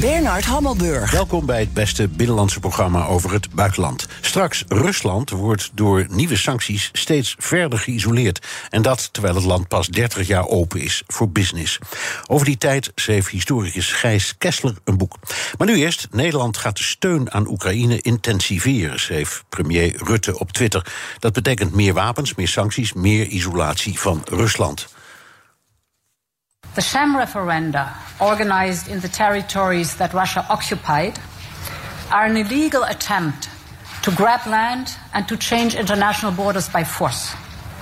Bernard Hammelburg. Welkom bij het beste binnenlandse programma over het buitenland. Straks, Rusland wordt door nieuwe sancties steeds verder geïsoleerd. En dat terwijl het land pas 30 jaar open is voor business. Over die tijd schreef historicus Gijs Kessler een boek. Maar nu eerst, Nederland gaat de steun aan Oekraïne intensiveren, schreef premier Rutte op Twitter. Dat betekent meer wapens, meer sancties, meer isolatie van Rusland. The sham referenda, organized in the territories that Russia occupied, are an illegal attempt to grab land and to change international borders by force.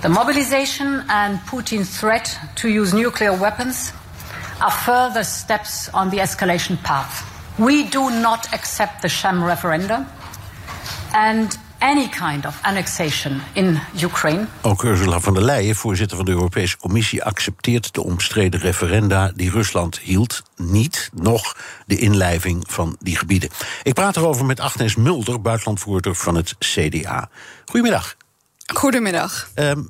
The mobilization and Putin's threat to use nuclear weapons are further steps on the escalation path. We do not accept the sham referenda and any kind of annexation in Ukraine. Ook Ursula von der Leyen, voorzitter van de Europese Commissie, accepteert de omstreden referenda die Rusland hield niet, nog de inlijving van die gebieden. Ik praat erover met Agnes Mulder, buitenlandvoerder van het CDA. Goedemiddag. Goedemiddag. Um,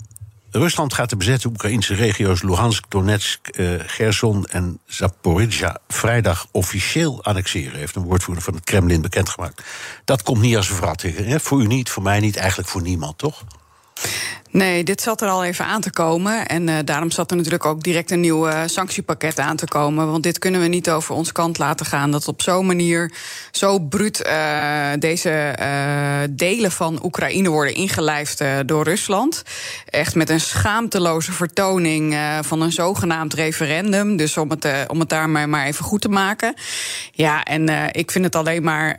Rusland gaat de bezette Oekraïnse regio's Luhansk, Donetsk, Gerson en Zaporizhia vrijdag officieel annexeren, heeft een woordvoerder van het Kremlin bekendgemaakt. Dat komt niet als een verrassing. Voor u niet, voor mij niet, eigenlijk voor niemand, toch? Nee, dit zat er al even aan te komen. En uh, daarom zat er natuurlijk ook direct een nieuw uh, sanctiepakket aan te komen. Want dit kunnen we niet over ons kant laten gaan. Dat op zo'n manier, zo bruut, uh, deze delen van Oekraïne worden ingelijfd door Rusland. Echt met een schaamteloze vertoning van een zogenaamd referendum. Dus om het, om het daar maar, maar even goed te maken. Ja, en ik vind het alleen maar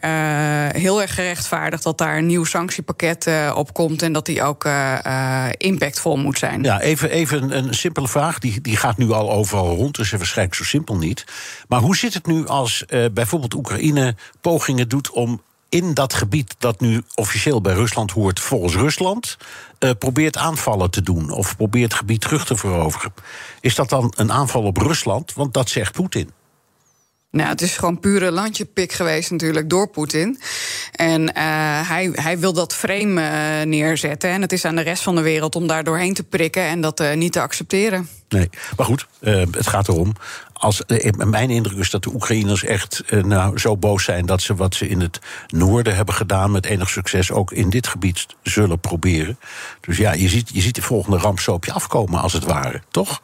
heel erg gerechtvaardigd dat daar een nieuw sanctiepakket op komt. En dat die ook impactvol moet zijn. Ja, even, even een simpele vraag. Die, die gaat nu al overal rond, dus waarschijnlijk zo simpel niet. Maar hoe zit het nu als uh, bijvoorbeeld Oekraïne pogingen doet om in dat gebied dat nu officieel bij Rusland hoort, volgens Rusland, uh, probeert aanvallen te doen of probeert het gebied terug te veroveren? Is dat dan een aanval op Rusland? Want dat zegt Poetin. Nou, het is gewoon pure landjepik geweest natuurlijk door Poetin. En uh, hij, hij wil dat frame uh, neerzetten. En het is aan de rest van de wereld om daar doorheen te prikken en dat uh, niet te accepteren. Nee, maar goed, het gaat erom. Als, mijn indruk is dat de Oekraïners echt nou, zo boos zijn dat ze wat ze in het noorden hebben gedaan met enig succes ook in dit gebied zullen proberen. Dus ja, je ziet, je ziet de volgende ramp afkomen als het ware, toch?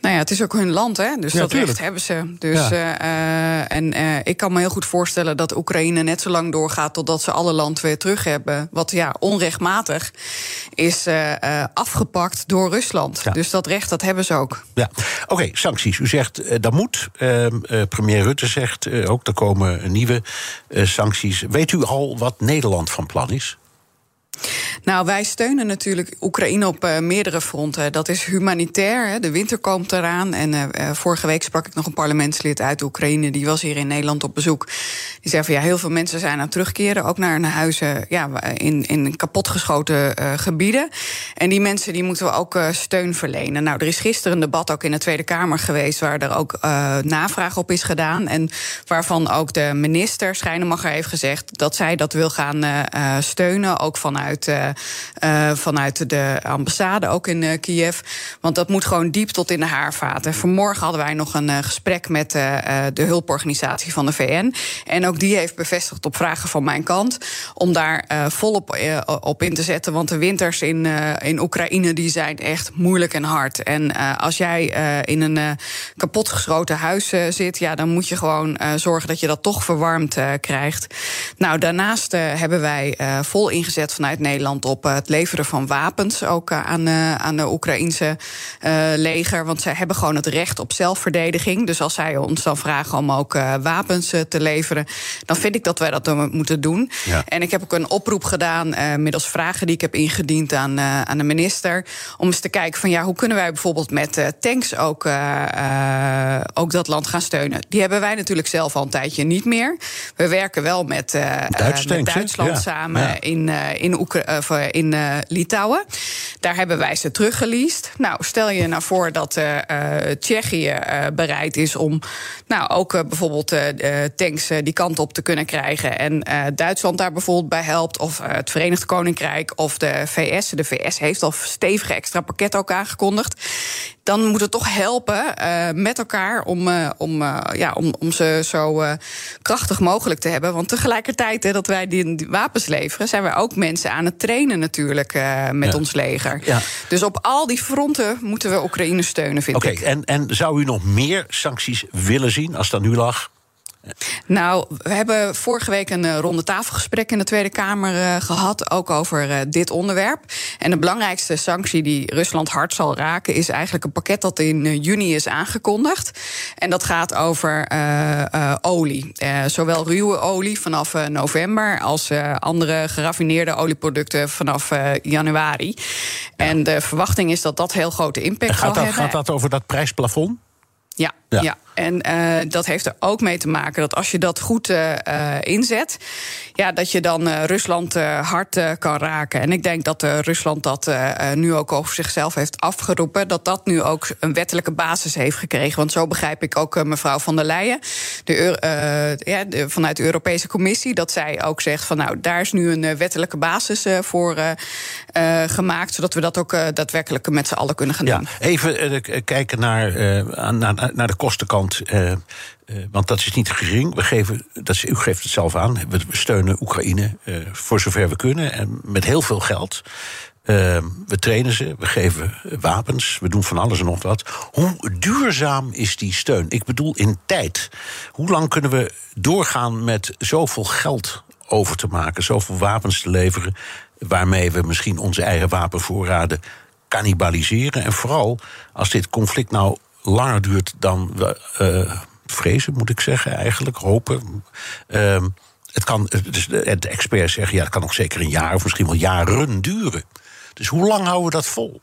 Nou ja, het is ook hun land, hè? Dus ja, dat tuurlijk. recht hebben ze. Dus, ja. uh, en uh, ik kan me heel goed voorstellen dat Oekraïne net zo lang doorgaat totdat ze alle land weer terug hebben. Wat ja, onrechtmatig is uh, afgepakt door Rusland. Ja. Dus dat recht, dat hebben ze ook. Ja, oké, okay, sancties. U zegt dat moet. Ehm, premier Rutte zegt ook er komen nieuwe sancties. Weet u al wat Nederland van plan is? Nou, wij steunen natuurlijk Oekraïne op uh, meerdere fronten. Dat is humanitair. Hè. De winter komt eraan. En uh, vorige week sprak ik nog een parlementslid uit Oekraïne. Die was hier in Nederland op bezoek. Die zei van ja, heel veel mensen zijn aan het terugkeren. Ook naar hun huizen ja, in, in kapotgeschoten gebieden. En die mensen die moeten we ook steun verlenen. Nou, er is gisteren een debat ook in de Tweede Kamer geweest. waar er ook navraag op is gedaan. En waarvan ook de minister Schijnemacher heeft gezegd. dat zij dat wil gaan steunen. Ook vanuit. Uh, uh, vanuit de ambassade, ook in uh, Kiev. Want dat moet gewoon diep tot in de haarvaten. Vanmorgen hadden wij nog een gesprek met de hulporganisatie van de VN. En ook die heeft bevestigd op vragen van mijn kant... om daar volop op in te zetten. Want de winters in, in Oekraïne die zijn echt moeilijk en hard. En als jij in een kapotgeschoten huis zit... Ja, dan moet je gewoon zorgen dat je dat toch verwarmd krijgt. Nou, daarnaast hebben wij vol ingezet vanuit vanuit Nederland op het leveren van wapens ook aan, aan de Oekraïnse leger. Want zij hebben gewoon het recht op zelfverdediging. Dus als zij ons dan vragen om ook wapens te leveren, dan vind ik dat wij dat moeten doen. En ik heb ook een oproep gedaan middels vragen die ik heb ingediend aan, aan de minister. Om eens te kijken van ja, hoe kunnen wij bijvoorbeeld met tanks ook, ook dat land gaan steunen. Die hebben wij natuurlijk zelf al een tijdje niet meer. We werken wel met, uh, met Duitsland samen in, uh, in, Oekra in uh, Litouwen. Daar hebben wij ze teruggeleased. Nou, stel je nou voor dat Tsjechië bereid is om nou, ook bijvoorbeeld tanks die kant op te kunnen krijgen. En Duitsland daar bijvoorbeeld bij helpt. Of het Verenigd Koninkrijk of de VS. De VS heeft al stevige extra pakketten ook aangekondigd. Dan moet het toch helpen met elkaar om, om, ja, om, om ze zo krachtig mogelijk te hebben. Want tegelijkertijd hè, dat wij die, wapens leveren, zijn we ook mensen aan het trainen natuurlijk met ons leger. Ja. Dus op al die fronten moeten we Oekraïne steunen, vind ik. Oké, en, en zou u nog meer sancties willen zien als dat nu lag? Nou, we hebben vorige week een uh, ronde tafelgesprek in de Tweede Kamer uh, gehad, ook over uh, dit onderwerp. En de belangrijkste sanctie die Rusland hard zal raken, is eigenlijk een pakket dat in juni is aangekondigd. En dat gaat over olie. zowel ruwe olie vanaf november als andere geraffineerde olieproducten vanaf januari. En de verwachting is dat dat heel grote impact gaat zal hebben. Gaat dat over dat prijsplafond? Ja, ja. En uh, dat heeft er ook mee te maken dat als je dat goed uh, inzet, ja, dat je dan Rusland hard kan raken. En ik denk dat Rusland dat nu ook over zichzelf heeft afgeroepen. Dat dat nu ook een wettelijke basis heeft gekregen. Want zo begrijp ik ook mevrouw van der Leyen, de, ja, de, vanuit de Europese Commissie, dat zij ook zegt van nou, daar is nu een wettelijke basis voor gemaakt, zodat we dat ook daadwerkelijk met z'n allen kunnen gaan ja, doen. Even kijken naar, naar, naar de kostenkant. Uh, want dat is niet gering. We geven, dat u geeft het zelf aan. We, steunen Oekraïne voor zover we kunnen. En met heel veel geld. we trainen ze, we geven wapens, we doen van alles en nog wat. Hoe duurzaam is die steun? Ik bedoel in tijd. Hoe lang kunnen we doorgaan met zoveel geld over te maken, zoveel wapens te leveren, waarmee we misschien onze eigen wapenvoorraden cannibaliseren? En vooral als dit conflict nou langer duurt dan we uh, vrezen, moet ik zeggen, eigenlijk, hopen. Uh, het kan, dus de experts zeggen, ja, het kan nog zeker een jaar of misschien wel jaren duren. Dus hoe lang houden we dat vol?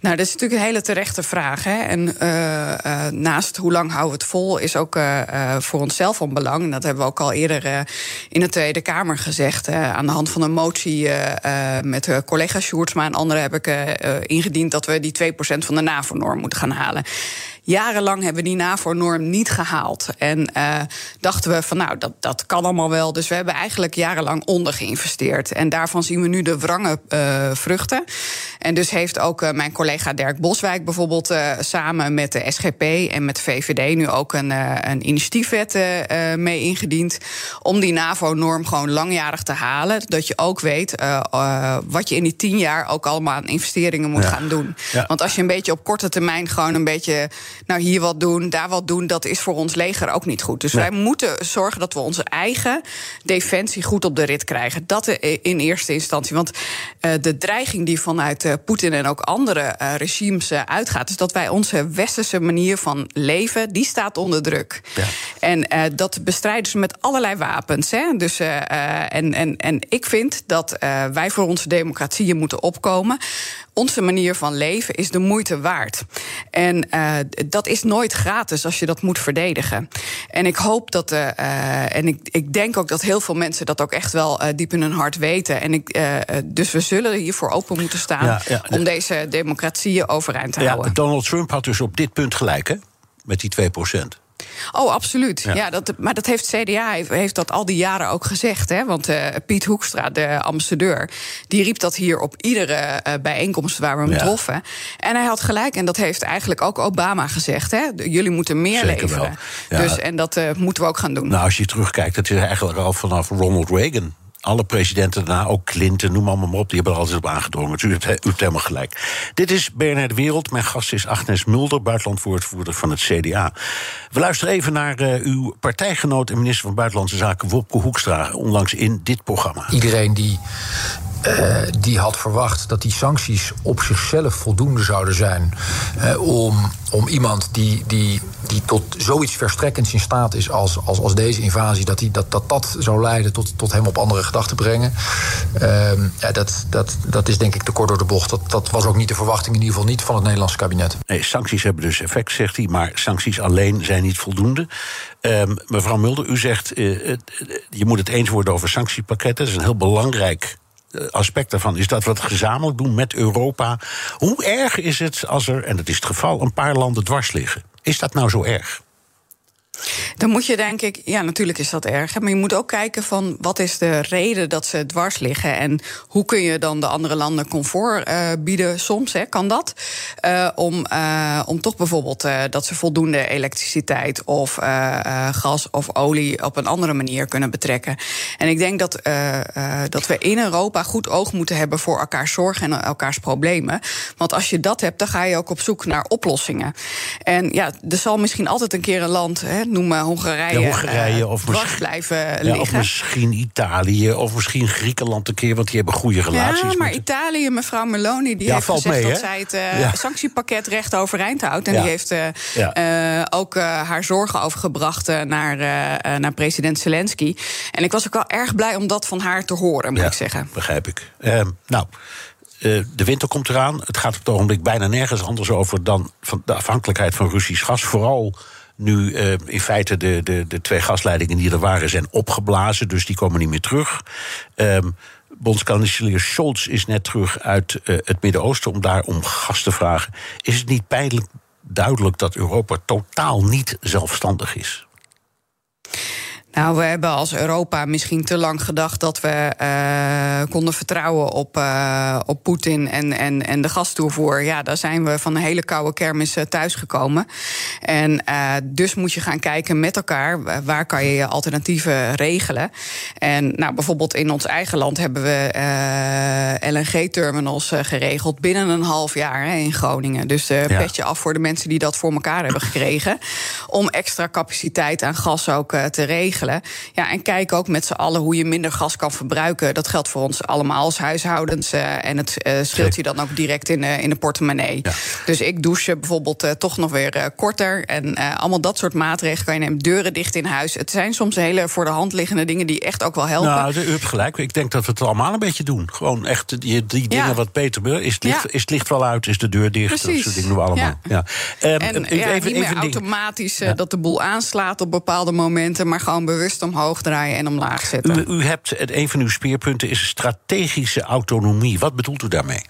Nou, dat is natuurlijk een hele terechte vraag. Hè? En uh, uh, naast hoe lang houden we het vol, is ook uh, voor onszelf van belang. En dat hebben we ook al eerder in de Tweede Kamer gezegd. aan de hand van een motie met collega Sjoerdsma en anderen heb ik ingediend dat we die 2% van de NAVO-norm moeten gaan halen. Jarenlang hebben we die NAVO-norm niet gehaald. En uh, dachten we van nou, dat, dat kan allemaal wel. Dus we hebben eigenlijk jarenlang ondergeïnvesteerd. En daarvan zien we nu de wrange uh, vruchten. En dus heeft ook uh, mijn collega Dirk Boswijk bijvoorbeeld samen met de SGP en met de VVD nu ook een, een initiatiefwet mee ingediend. Om die NAVO-norm gewoon langjarig te halen. Dat je ook weet wat je in die tien jaar ook allemaal aan investeringen moet ja. gaan doen. Ja. Want als je een beetje op korte termijn gewoon een beetje nou hier wat doen, daar wat doen, dat is voor ons leger ook niet goed. Dus wij moeten zorgen dat we onze eigen defensie goed op de rit krijgen. Dat in eerste instantie. Want uh, de dreiging die vanuit uh, Poetin en ook andere uh, regimes uitgaat, is dat wij onze westerse manier van leven, die staat onder druk. Ja. En dat bestrijden ze met allerlei wapens. Hè? Dus, en, en, en ik vind dat wij voor onze democratieën moeten opkomen onze manier van leven is de moeite waard. En uh, dat is nooit gratis als je dat moet verdedigen. En ik hoop dat, uh, en ik, ik denk ook dat heel veel mensen dat ook echt wel diep in hun hart weten. En ik, dus we zullen hiervoor open moeten staan ja, ja, om deze democratieën overeind te ja, houden. Donald Trump had dus op dit punt gelijk, hè? Met die 2 procent. Oh, absoluut. Ja. dat, maar dat heeft CDA heeft, dat al die jaren ook gezegd. Hè? Want uh, Piet Hoekstra, de ambassadeur, die riep dat hier op iedere uh, bijeenkomst waar we hem ja. troffen. En hij had gelijk, en dat heeft eigenlijk ook Obama gezegd. Hè? Jullie moeten meer Zeker leveren. Ja. Dus, en dat uh, moeten we ook gaan doen. Nou, als je terugkijkt, dat is eigenlijk al vanaf Ronald Reagan alle presidenten daarna, ook Clinton, noem allemaal maar op, die hebben er altijd op aangedrongen. Dus u hebt, helemaal gelijk. Dit is de Wereld. Mijn gast is Agnes Mulder, buitenlandwoordvoerder van het CDA. We luisteren even naar uh, uw partijgenoot en minister van Buitenlandse Zaken, Wopke Hoekstra, onlangs in dit programma. Iedereen die uh, die had verwacht dat die sancties op zichzelf voldoende zouden zijn uh, om, om iemand die, die, die tot zoiets verstrekkends in staat is als, als, als deze invasie, dat, die, dat, dat dat zou leiden tot, tot hem op andere gedachten brengen. Uh, ja, dat, dat, dat is denk ik te kort door de bocht. Dat, dat was ook niet de verwachting, in ieder geval niet van het Nederlandse kabinet. Nee, sancties hebben dus effect, zegt hij, maar sancties alleen zijn niet voldoende. Ehm, mevrouw Mulder, u zegt, uh, je moet het eens worden over sanctiepakketten. Dat is een heel belangrijk eh, aspect daarvan is dat we het gezamenlijk doen met Europa. Hoe erg is het als er, en dat is het geval, een paar landen dwars liggen? Is dat nou zo erg? Dan moet je denk ik, ja, natuurlijk is dat erg. Maar je moet ook kijken van wat is de reden dat ze dwars liggen. En hoe kun je dan de andere landen comfort uh, bieden soms, hè, kan dat. Uh, om, uh, om toch bijvoorbeeld dat ze voldoende elektriciteit of gas of olie op een andere manier kunnen betrekken. En ik denk dat, dat we in Europa goed oog moeten hebben voor elkaars zorgen en elkaars problemen. Want als je dat hebt, dan ga je ook op zoek naar oplossingen. En ja, er zal misschien altijd een keer een land. Hè, noemen Hongarije, ja, Hongarije uh, of misschien, blijven ja. Of misschien Italië, of misschien Griekenland een keer, want die hebben goede relaties. Ja, maar met... Italië, mevrouw Meloni, die heeft gezegd mee, dat zij het uh, sanctiepakket recht overeind houdt. En die heeft uh, ook haar zorgen overgebracht naar, naar president Zelensky. En ik was ook wel erg blij om dat van haar te horen, moet ik zeggen. Begrijp ik. Ehm, nou. de winter komt eraan. Het gaat op het ogenblik bijna nergens anders over dan van de afhankelijkheid van Russisch gas. Vooral nu uh, in feite de, de, de twee gasleidingen die er waren zijn opgeblazen, dus die komen niet meer terug. Um, Bondskanselier Scholz is net terug uit uh, het Midden-Oosten om daar om gas te vragen. Is het niet pijnlijk duidelijk dat Europa totaal niet zelfstandig is? Nou, we hebben als Europa misschien te lang gedacht dat we uh, konden vertrouwen op, uh, op Poetin en, en, en de gastoevoer. Ja, daar zijn we van een hele koude kermis uh, thuisgekomen. En dus moet je gaan kijken met elkaar waar kan je je alternatieven regelen. En nou, bijvoorbeeld in ons eigen land hebben we LNG-terminals geregeld binnen een half jaar hè, in Groningen. Dus ja. petje af voor de mensen die dat voor elkaar hebben gekregen. Om extra capaciteit aan gas ook te regelen. Ja, en kijk ook met z'n allen hoe je minder gas kan verbruiken. Dat geldt voor ons allemaal als huishoudens. Uh, en het uh, scheelt je dan ook direct in, uh, in de portemonnee. Ja. Dus ik douche bijvoorbeeld toch nog weer korter. En allemaal dat soort maatregelen kan je nemen. Deuren dicht in huis. Het zijn soms hele voor de hand liggende dingen die echt ook wel helpen. Nou, u hebt gelijk. Ik denk dat we het allemaal een beetje doen. Gewoon echt die, die dingen ja. wat beter. Is het, licht, ja. is het licht wel uit? Is de deur dicht? Precies. Dat soort dingen doen we allemaal. Ja. Um, en even, niet meer automatisch dat de boel aanslaat op bepaalde momenten. Maar gewoon bewust omhoog draaien en omlaag zetten. U, u hebt, een van uw speerpunten is strategische autonomie. Wat bedoelt u daarmee?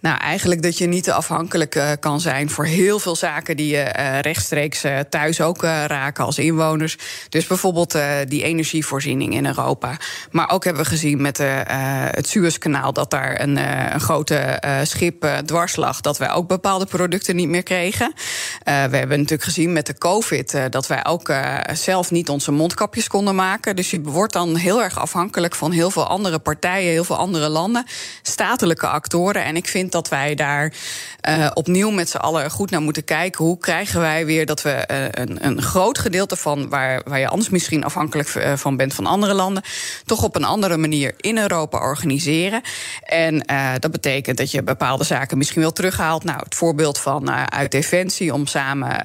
Nou, eigenlijk dat je niet te afhankelijk uh, kan zijn voor heel veel zaken die je uh, rechtstreeks uh, thuis ook raken als inwoners. Dus bijvoorbeeld die energievoorziening in Europa. Maar ook hebben we gezien met het Suezkanaal dat daar een, een grote schip dwars lag, dat wij ook bepaalde producten niet meer kregen. we hebben natuurlijk gezien met de COVID dat wij ook zelf niet onze mondkapjes konden maken. Dus je wordt dan heel erg afhankelijk van heel veel andere partijen, heel veel andere landen, statelijke actoren. En ik vind dat wij daar uh, opnieuw met z'n allen goed naar moeten kijken. Hoe krijgen wij weer dat we uh, een, een groot gedeelte van waar, waar je anders misschien afhankelijk uh, van bent van andere landen, toch op een andere manier in Europa organiseren. En dat betekent dat je bepaalde zaken misschien wel terughaalt. Nou, het voorbeeld van uit Defensie om samen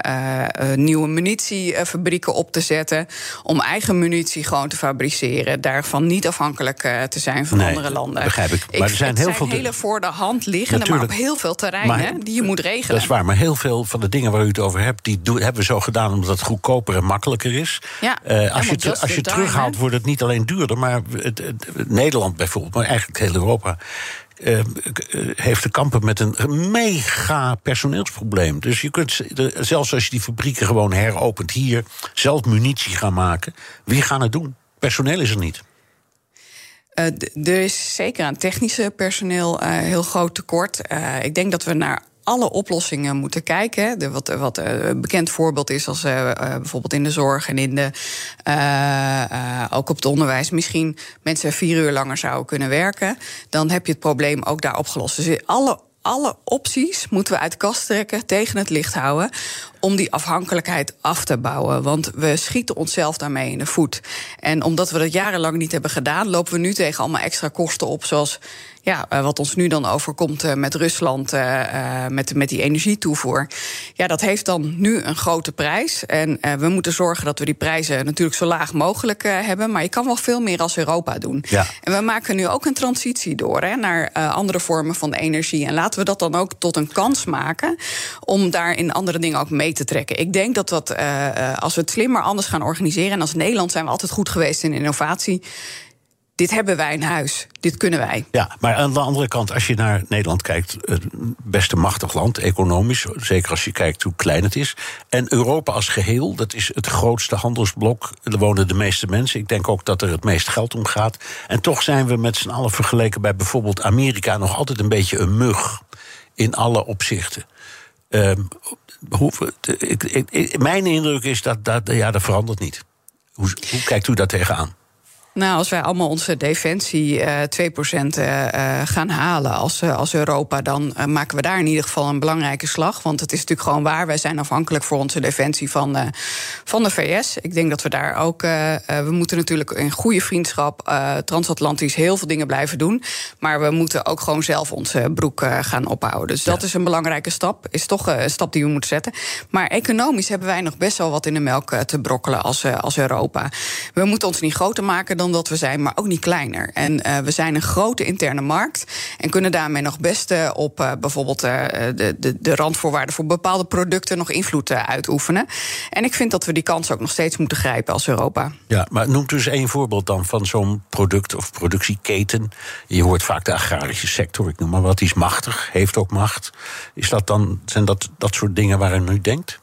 nieuwe munitiefabrieken op te zetten. Om eigen munitie gewoon te fabriceren. Daarvan niet afhankelijk te zijn van nee, andere landen. Begrijp ik. Maar ik, er zijn heel veel hele voor de hand liggende, maar op heel veel terreinen maar, die je moet regelen. Dat is waar, maar heel veel van de dingen waar u het over hebt, die hebben we zo gedaan omdat het goedkoper en makkelijker is. Ja, uh, als je, als je terughaalt, wordt het niet alleen duurder, maar het, het, het, Nederland bijvoorbeeld, maar eigenlijk heel Europa. Uh, heeft te kampen met een mega personeelsprobleem. Dus je kunt, zelfs als je die fabrieken gewoon heropent hier, zelf munitie gaan maken. Wie gaan het doen? Personeel is er niet. Uh, er is zeker aan technische personeel uh, heel groot tekort. Uh, ik denk dat we naar alle oplossingen moeten kijken. De, wat wat een bekend voorbeeld is als bijvoorbeeld in de zorg en in de, ook op het onderwijs misschien mensen vier uur langer zouden kunnen werken. Dan heb je het probleem ook daar opgelost. Dus alle alle opties moeten we uit kast trekken, tegen het licht houden. Om die afhankelijkheid af te bouwen. Want we schieten onszelf daarmee in de voet. En omdat we dat jarenlang niet hebben gedaan, lopen we nu tegen allemaal extra kosten op. Zoals ja, eh, wat ons nu dan overkomt eh, met Rusland, uh, met, met die energietoevoer. Ja, dat heeft dan nu een grote prijs. En we moeten zorgen dat we die prijzen natuurlijk zo laag mogelijk hebben. Maar je kan wel veel meer als Europa doen. Ja. En we maken nu ook een transitie door hè, naar andere vormen van energie. En laten we dat dan ook tot een kans maken om daar in andere dingen ook mee te trekken. Ik denk dat dat, als we het slimmer anders gaan organiseren. En als Nederland zijn we altijd goed geweest in innovatie dit hebben wij in huis. Dit kunnen wij. Ja, maar aan de andere kant, als je naar Nederland kijkt, het beste machtig land, economisch, zeker als je kijkt hoe klein het is. En Europa als geheel, dat is het grootste handelsblok. Er wonen de meeste mensen. Ik denk ook dat er het meest geld om gaat. En toch zijn we met z'n allen vergeleken bij bijvoorbeeld Amerika nog altijd een beetje een mug in alle opzichten. Ik, mijn indruk is dat, dat ja, dat verandert niet. Hoe, hoe kijkt u daar tegenaan? Nou, als wij allemaal onze defensie uh, 2% uh, gaan halen als, uh, als Europa, dan maken we daar in ieder geval een belangrijke slag. Want het is natuurlijk gewoon waar. Wij zijn afhankelijk voor onze defensie van, van de VS. Ik denk dat we daar ook. we moeten natuurlijk in goede vriendschap transatlantisch heel veel dingen blijven doen. Maar we moeten ook gewoon zelf onze broek gaan ophouden. Dus dat is een belangrijke stap. Is toch een stap die we moeten zetten. Maar economisch hebben wij nog best wel wat in de melk te brokkelen als, als Europa. We moeten ons niet groter maken dan dan dat we zijn, maar ook niet kleiner. En uh, we zijn een grote interne markt en kunnen daarmee nog best uh, op uh, bijvoorbeeld de, de, de randvoorwaarden voor bepaalde producten nog invloed uitoefenen. En ik vind dat we die kans ook nog steeds moeten grijpen als Europa. Ja, maar noemt dus één voorbeeld dan van zo'n product of productieketen. Je hoort vaak de agrarische sector, ik noem maar wat, die is machtig, heeft ook macht. Is dat dan, zijn dat dat soort dingen waar u nu denkt?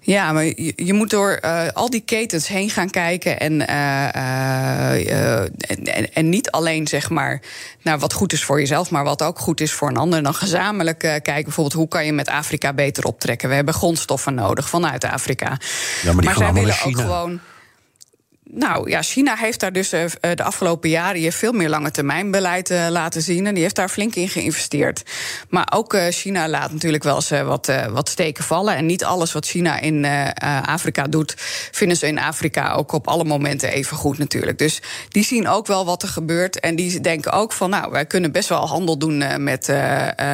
Ja, maar je, je moet door uh, al die ketens heen gaan kijken. En, uh, en, en, niet alleen zeg maar naar wat goed is voor jezelf, maar wat ook goed is voor een ander. En dan gezamenlijk kijken, bijvoorbeeld, hoe kan je met Afrika beter optrekken? We hebben grondstoffen nodig vanuit Afrika. Ja, maar, die maar zij willen ook gewoon. Nou ja, China heeft daar dus uh, de afgelopen jaren veel meer lange termijn beleid uh, laten zien. En die heeft daar flink in geïnvesteerd. Maar ook China laat natuurlijk wel eens wat, wat steken vallen. En niet alles wat China in Afrika doet, vinden ze in Afrika ook op alle momenten even goed natuurlijk. Dus die zien ook wel wat er gebeurt. En die denken ook van, nou, wij kunnen best wel handel doen met,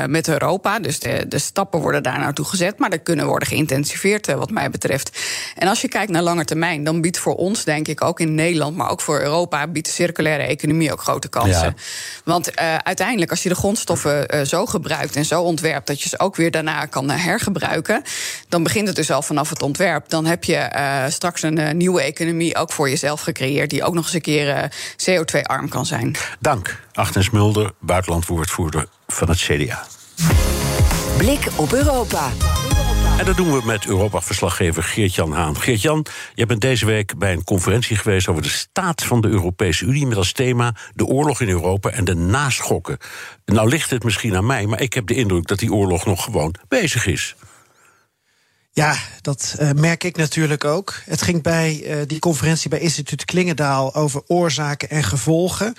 met Europa. Dus de, de stappen worden daar naartoe gezet. Maar dat kunnen worden geïntensiveerd, wat mij betreft. En als je kijkt naar lange termijn, dan biedt voor ons, denk ik, ook in Nederland, maar ook voor Europa, biedt de circulaire economie ook grote kansen. Want uh, uiteindelijk, als je de grondstoffen uh, zo gebruikt en zo ontwerpt dat je ze ook weer daarna kan uh, hergebruiken, dan begint het dus al vanaf het ontwerp. Dan heb je straks een nieuwe economie ook voor jezelf gecreëerd, die ook nog eens een keer CO2-arm kan zijn. Dank, Agnes Mulder, buitenlandwoordvoerder van het CDA. Blik op Europa. En dat doen we met Europa-verslaggever Geert-Jan Haan. Geert-Jan, je bent deze week bij een conferentie geweest over de staat van de Europese Unie met als thema de oorlog in Europa en de naschokken. Nou ligt het misschien aan mij, maar ik heb de indruk dat die oorlog nog gewoon bezig is. Ja, dat uh, merk ik natuurlijk ook. Het ging bij uh, die conferentie bij Instituut Klingendaal over oorzaken en gevolgen.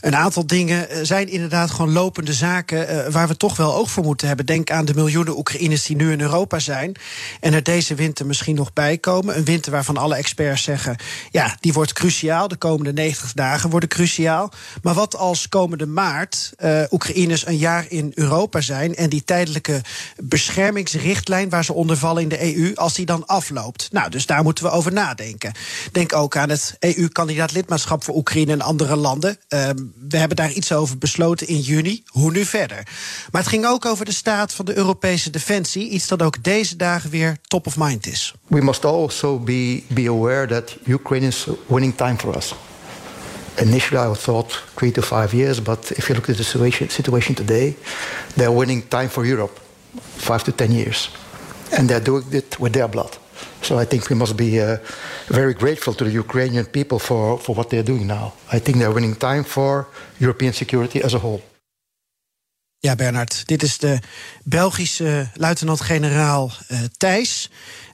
Een aantal dingen eh, zijn inderdaad gewoon lopende zaken waar we toch wel oog voor moeten hebben. Denk aan de miljoenen Oekraïners die nu in Europa zijn en er deze winter misschien nog bij komen. Een winter waarvan alle experts zeggen: ja, die wordt cruciaal. De komende 90 dagen worden cruciaal. Maar wat als komende maart Oekraïners een jaar in Europa zijn en die tijdelijke beschermingsrichtlijn waar ze onder vallen in de EU, als die dan afloopt. Nou, dus daar moeten we over nadenken. Denk ook aan het EU-kandidaat lidmaatschap voor Oekraïne en andere landen. Uh, we hebben daar iets over besloten in juni. Hoe nu verder? Maar het ging ook over de staat van de Europese defensie. Iets dat ook deze dagen weer top of mind is. We must also be, be aware that Ukraine is winning time for us. Initially, I thought three to five years, but if you look at the situation, situation today, they're winning time for Europe, five to ten years. And they're doing it with their blood. So I think we must be uh, very grateful to the Ukrainian people for, for what they're doing now. I think they're winning time for European security as a whole. Ja, Bernard, dit is de Belgische luitenant-generaal uh, Thijs.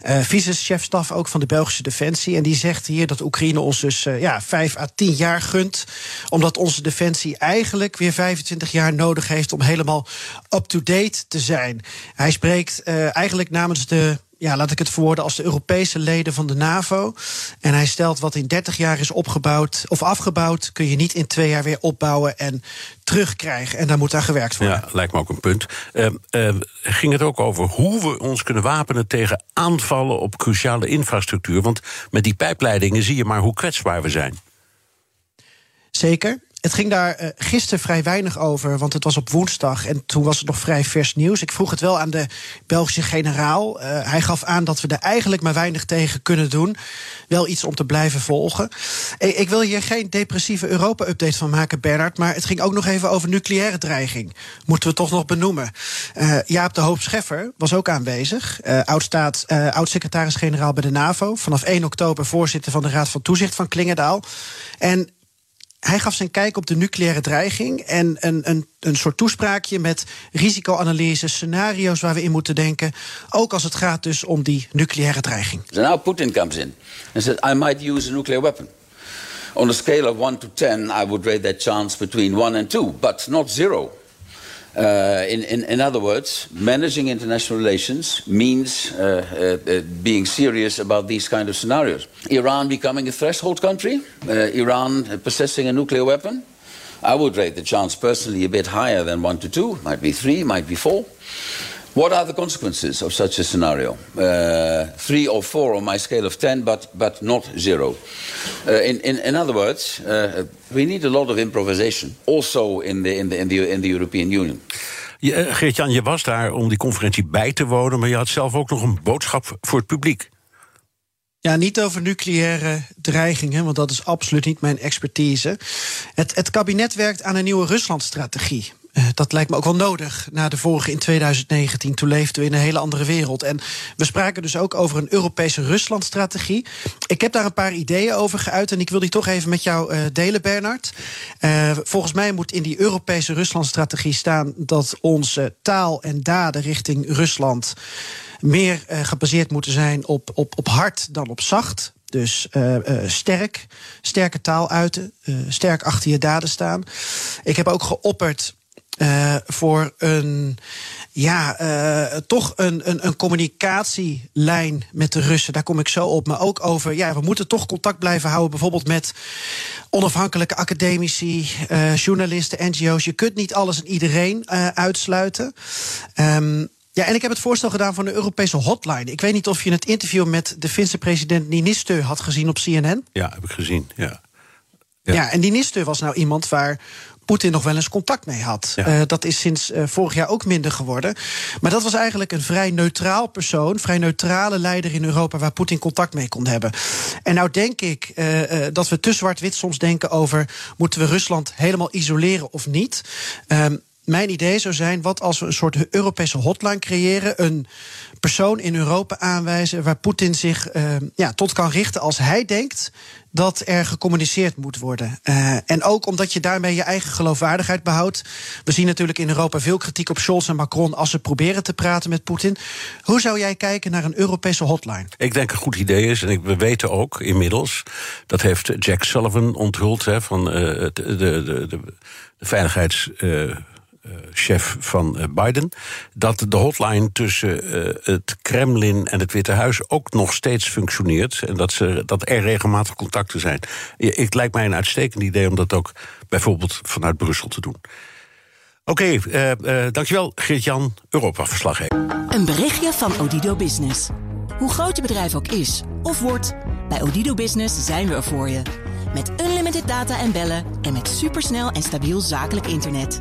Uh, vice-chefstaf ook van de Belgische Defensie. En die zegt hier dat Oekraïne ons dus uh, ja, 5 à 10 jaar gunt. Omdat onze defensie eigenlijk weer 25 jaar nodig heeft om helemaal up-to-date te zijn. Hij spreekt eigenlijk namens de ja, laat ik het verwoorden als de Europese leden van de NAVO. En hij stelt wat in 30 jaar is opgebouwd of afgebouwd, kun je niet in twee jaar weer opbouwen en terugkrijgen. En daar moet aan gewerkt worden. Ja, lijkt me ook een punt. Uh, uh, ging het ook over hoe we ons kunnen wapenen tegen aanvallen op cruciale infrastructuur? Want met die pijpleidingen zie je maar hoe kwetsbaar we zijn. Zeker. Het ging daar uh, gisteren vrij weinig over, want het was op woensdag en toen was het nog vrij vers nieuws. Ik vroeg het wel aan de Belgische generaal. Uh, hij gaf aan dat we er eigenlijk maar weinig tegen kunnen doen. Wel iets om te blijven volgen. Ik, ik wil hier geen depressieve Europa-update van maken, Bernard, maar het ging ook nog even over nucleaire dreiging. Moeten we toch nog benoemen. Jaap de Hoop Scheffer was ook aanwezig, oud-secretaris-generaal bij de NAVO. Vanaf 1 oktober voorzitter van de Raad van Toezicht van Klingendaal. En hij gaf zijn kijk op de nucleaire dreiging en een, een, een soort toespraakje met risicoanalyse, scenario's waar we in moeten denken. Ook als het gaat dus om die nucleaire dreiging. So now Putin comes in and says, I might use a nuclear weapon. On a scale of 1 to 10, I would rate that chance between 1 and 2, but not zero. Uh, in, in, in, other words, managing international relations means uh, uh, being serious about these kind of scenarios. Iran becoming a threshold country, uh, Iran possessing a nuclear weapon. I would rate the chance personally a bit higher than one to two, might be three, might be four. What are the consequences of such a scenario? Uh, three or four on my scale of ten, but, but not zero. Uh, in, in, in other words, uh, we need a lot of improvisation, also in the, in the, in the, in the European Union. Geert-Jan, je was daar om die conferentie bij te wonen, maar je had zelf ook nog een boodschap voor het publiek. Ja, niet over nucleaire dreigingen, want dat is absoluut niet mijn expertise. Het, het kabinet werkt aan een nieuwe Ruslandstrategie. Uh, dat lijkt me ook wel nodig na de vorige in 2019. Toen leefden we in een hele andere wereld. En we spraken dus ook over een Europese Ruslandstrategie. Ik heb daar een paar ideeën over geuit en ik wil die toch even met jou uh, delen, Bernard. Uh, volgens mij moet in die Europese Ruslandstrategie staan dat onze taal en daden richting Rusland meer gebaseerd moeten zijn op, op, op hard dan op zacht. Dus sterk, sterke taal uiten, sterk achter je daden staan. Ik heb ook geopperd uh, voor een, ja, uh, toch een, een, een communicatielijn met de Russen. Daar kom ik zo op. Maar ook over, ja, we moeten toch contact blijven houden. Bijvoorbeeld met onafhankelijke academici, uh, journalisten, NGO's. Je kunt niet alles en iedereen uitsluiten. Um, ja, en ik heb het voorstel gedaan voor een Europese hotline. Ik weet niet of je het interview met de Finse president Niinistö had gezien op CNN. Ja, heb ik gezien, ja. Ja, ja en Niinistö was nou iemand waar Poetin nog wel eens contact mee had. Ja. Uh, dat is sinds uh, vorig jaar ook minder geworden. Maar dat was eigenlijk een vrij neutraal persoon, vrij neutrale leider in Europa waar Poetin contact mee kon hebben. En nou denk ik uh, dat we te zwart-wit soms denken over moeten we Rusland helemaal isoleren of niet. Um, mijn idee zou zijn: wat als we een soort Europese hotline creëren, een persoon in Europa aanwijzen waar Poetin zich uh, ja, tot kan richten als hij denkt dat er gecommuniceerd moet worden. Uh, en ook omdat je daarmee je eigen geloofwaardigheid behoudt. We zien natuurlijk in Europa veel kritiek op Scholz en Macron als ze proberen te praten met Poetin. Hoe zou jij kijken naar een Europese hotline? Ik denk een goed idee is, en we weten ook inmiddels, dat heeft Jack Sullivan onthuld hè, van uh, de, de, de, de veiligheids. Uh, chef van Biden, dat de hotline tussen het Kremlin en het Witte Huis ook nog steeds functioneert en dat, ze, dat er regelmatig contacten zijn. Het lijkt mij een uitstekend idee om dat ook bijvoorbeeld vanuit Brussel te doen. Oké, dankjewel Geert-Jan, Europa-verslaggever. Een berichtje van Odido Business. Hoe groot je bedrijf ook is of wordt, bij Odido Business zijn we er voor je. Met unlimited data en bellen en met supersnel en stabiel zakelijk internet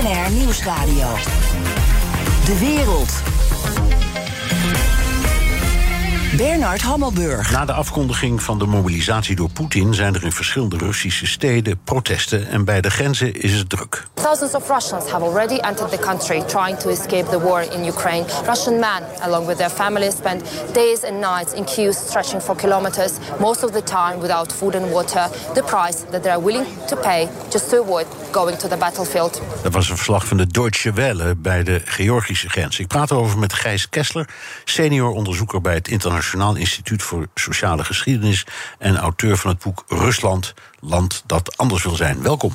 BNR Nieuwsradio. De wereld. Bernard Hammelburg. Na de afkondiging van de mobilisatie door Poetin zijn er in verschillende Russische steden protesten en bij de grenzen is het druk. Thousands of Russians have already entered the country trying to escape the war in Ukraine. Russian men, along with their families, spend days and nights in queues stretching for kilometers, most of the time without food and water, the price that they are willing to pay just to avoid going to the battlefield. Dat was een verslag van de Deutsche Welle bij de Georgische grens. Ik praat erover met Gijs Kessler, senior onderzoeker bij het Internationaal Instituut voor Sociale Geschiedenis en auteur van het boek Rusland, land dat anders wil zijn. Welkom.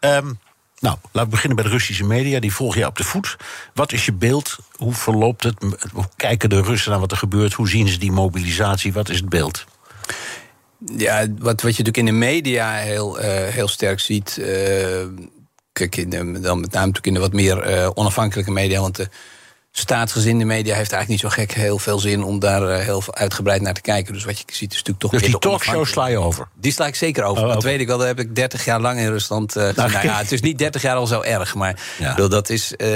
Ehm, nou, laten we beginnen bij de Russische media. Die volg je op de voet. Wat is je beeld? Hoe verloopt het? Hoe kijken de Russen naar wat er gebeurt? Hoe zien ze die mobilisatie? Wat is het beeld? Ja, wat, wat je natuurlijk in de media heel, eh, heel sterk ziet. eh, kijk, in de, dan met name natuurlijk in de wat meer eh, onafhankelijke media. Want de staatsgezinde media heeft eigenlijk niet zo gek heel veel zin om daar eh, heel uitgebreid naar te kijken. Dus wat je ziet is natuurlijk toch Dus die talkshow sla je over? Die sla ik zeker over. Oh, dat weet ik wel. Dat heb ik 30 jaar lang in Rusland. gezien. nou, ja, het is niet 30 jaar al zo erg, maar bedoel, dat is, eh,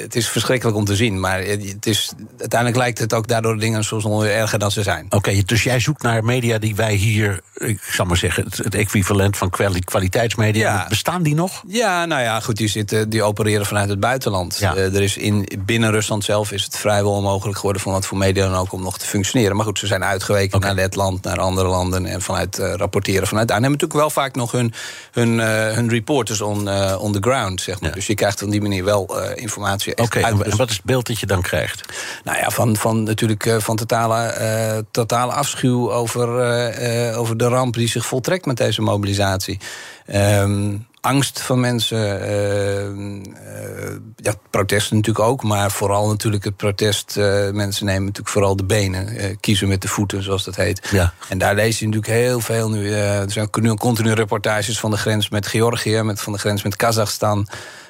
het is verschrikkelijk om te zien. Maar het is, uiteindelijk lijkt het ook daardoor dingen soms nog erger dan ze zijn. Oké, dus jij zoekt naar media die wij hier, ik zal maar zeggen, het, het equivalent van kwali- kwaliteitsmedia. Ja. Bestaan die nog? Ja, nou ja, goed, die, zitten, die opereren vanuit het buitenland. Er is in, binnen Rusland zelf is het vrijwel onmogelijk geworden... van wat voor media dan ook om nog te functioneren. Maar goed, ze zijn uitgeweken naar Letland, naar andere landen... en vanuit eh, rapporteren vanuit daar. En hebben natuurlijk wel vaak nog hun, hun, eh, hun reporters on, eh, on the ground, zeg maar. Dus je krijgt op die manier wel informatie Oké, en, wat is het beeld dat je dan krijgt? nou ja, van, van natuurlijk van totale, totale afschuw over, over de ramp die zich voltrekt met deze mobilisatie. Ehm, angst van mensen, eh, ja, protesten natuurlijk ook, maar vooral natuurlijk het protest. eh, mensen nemen natuurlijk vooral de benen, kiezen met de voeten, zoals dat heet. Ja. En daar lees je natuurlijk heel veel nu. er zijn nu continu reportages van de grens met Georgië, met, van de grens met Kazachstan.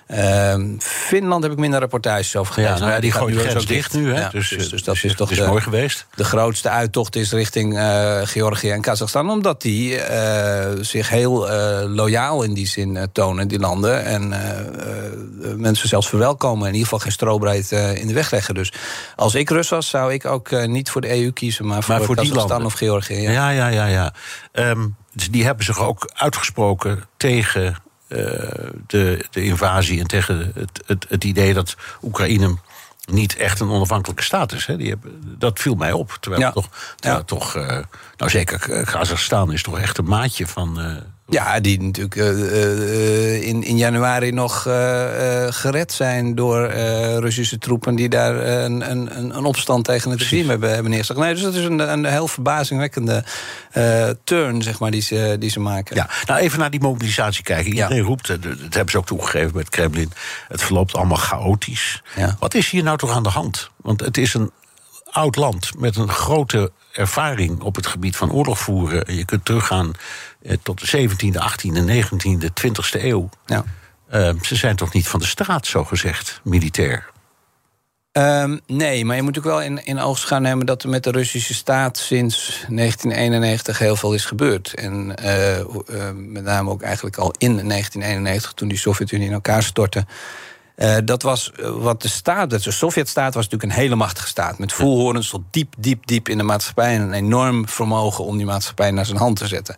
Ehm, Finland heb ik minder reportages over gelezen. nou ja, Maar die gaat gooien de ook dicht nu, hè? Ja, Dus, dus, eh, dus dat dus is toch is de, mooi geweest. De grootste uittocht is richting eh, Georgië en Kazachstan, omdat die eh, zich heel loyaal in die zin tonen, die landen. En mensen zelfs verwelkomen, in ieder geval geen strobreed in de weg leggen. Dus als ik Rus was, zou ik ook niet voor de EU kiezen, maar voor, Maar voor die Kazachstan landen. of Georgië. Ja. Ja, ja, ja, ja. Ehm, dus die hebben zich ook uitgesproken tegen de, de invasie en tegen het, het, het idee dat Oekraïne niet echt een onafhankelijke staat is. Hè. Die hebben, dat viel mij op. Terwijl Ja. toch, terwijl toch eh, nou zeker, eh, Kazachstan is toch echt een maatje van. eh, Ja, die natuurlijk eh, eh, in, in januari nog eh, gered zijn door Russische troepen die daar een, een, een- opstand tegen het regime hebben, hebben neergezet. Nee, dus dat is een, een heel verbazingwekkende turn, zeg maar, die ze, die ze maken. Ja, nou even naar die mobilisatie kijken. Iedereen roept, dat hebben ze ook toegegeven bij het Kremlin... het verloopt allemaal chaotisch. Wat is hier nou toch aan de hand? Want het is een oud land met een grote ervaring... op het gebied van oorlog voeren. Je kunt teruggaan tot de 17e, 18e, 19e, 20e eeuw. Ja. Eh, ze zijn toch niet van de straat, zo gezegd, militair? Ehm, nee, maar je moet ook wel in, in oogschouw nemen dat er met de Russische staat sinds 1991 heel veel is gebeurd. En eh, eh, met name ook eigenlijk al in 1991, toen die Sovjet-Unie in elkaar stortte. Eh, dat was eh, wat de staat, de Sovjet-staat was natuurlijk een hele machtige staat. Met voelhorens tot diep, diep, diep in de maatschappij. En een enorm vermogen om die maatschappij naar zijn hand te zetten.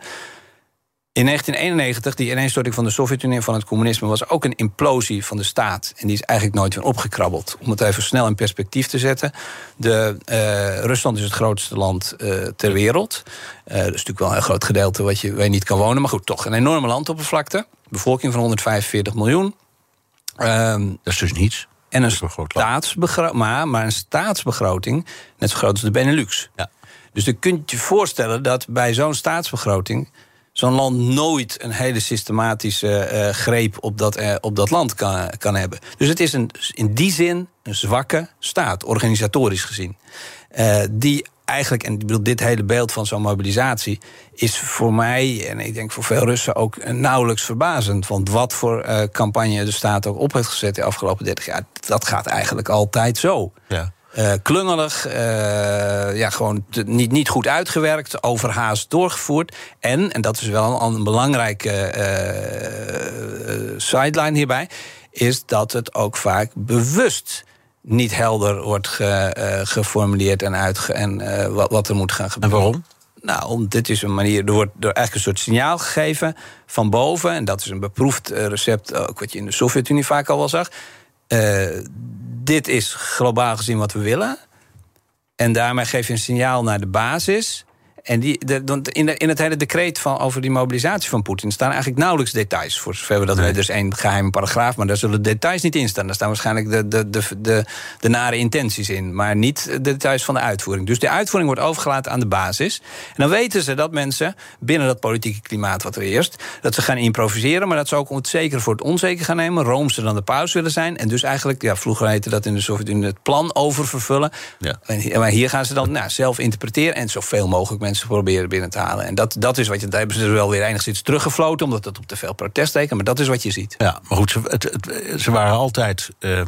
In 1991, die ineenstorting van de Sovjet-Unie en van het communisme, was ook een implosie van de staat. En die is eigenlijk nooit weer opgekrabbeld. Om het even snel in perspectief te zetten. De, eh, Rusland is het grootste land eh, ter wereld. Eh, dat is natuurlijk wel een groot gedeelte wat je, waar je niet kan wonen. Maar goed, toch een enorme landoppervlakte. Bevolking van 145 miljoen. Ehm, dat is dus niets. En een staatsbegroting, maar, maar een staatsbegroting net zo groot als de Benelux. Ja. Dus je kunt je voorstellen dat bij zo'n staatsbegroting zo'n land nooit een hele systematische eh, greep op dat, eh, op dat land kan, kan hebben. Dus het is een, in die zin een zwakke staat, organisatorisch gezien. Eh, die eigenlijk, en ik bedoel, dit hele beeld van zo'n mobilisatie is voor mij, en ik denk voor veel Russen ook nauwelijks verbazend. Want wat voor campagne de staat ook op heeft gezet de afgelopen 30 jaar, dat gaat eigenlijk altijd zo. Ja. Eh, klungelig, eh, ja, gewoon te- niet, niet goed uitgewerkt, overhaast doorgevoerd. En, en dat is wel een, een belangrijke eh, sideline hierbij, is dat het ook vaak bewust niet helder wordt ge- geformuleerd en, uitge en wat, wat er moet gaan gebeuren. En waarom? Nou, om, dit is een manier, er wordt er eigenlijk een soort signaal gegeven van boven. En dat is een beproefd recept, ook wat je in de Sovjet-Unie vaak al wel zag. Dit is globaal gezien wat we willen. En daarmee geef je een signaal naar de basis. En die, de, in, de, in het hele decreet van, over die mobilisatie van Poetin staan eigenlijk nauwelijks details. Voor zover we dat weten. Is één geheime paragraaf, maar daar zullen details niet in staan. Daar staan waarschijnlijk de, de, de, de, de nare intenties in, maar niet de details van de uitvoering. Dus de uitvoering wordt overgelaten aan de basis. En dan weten ze dat mensen binnen dat politieke klimaat wat er eerst, dat ze gaan improviseren, maar dat ze ook om het zeker voor het onzeker gaan nemen. Roomser dan de paus willen zijn. En dus eigenlijk, ja, vroeger heette dat in de Sovjet-Unie het plan oververvullen. Ja. En Maar hier gaan ze dan nou, zelf interpreteren en zoveel mogelijk mensen proberen binnen te halen. En dat, dat is wat je. Daar hebben ze dus wel weer enigszins teruggefloten, omdat het op te veel protest tekent. Maar dat is wat je ziet. Ja, maar goed, ze, het, het- ze waren altijd, eh,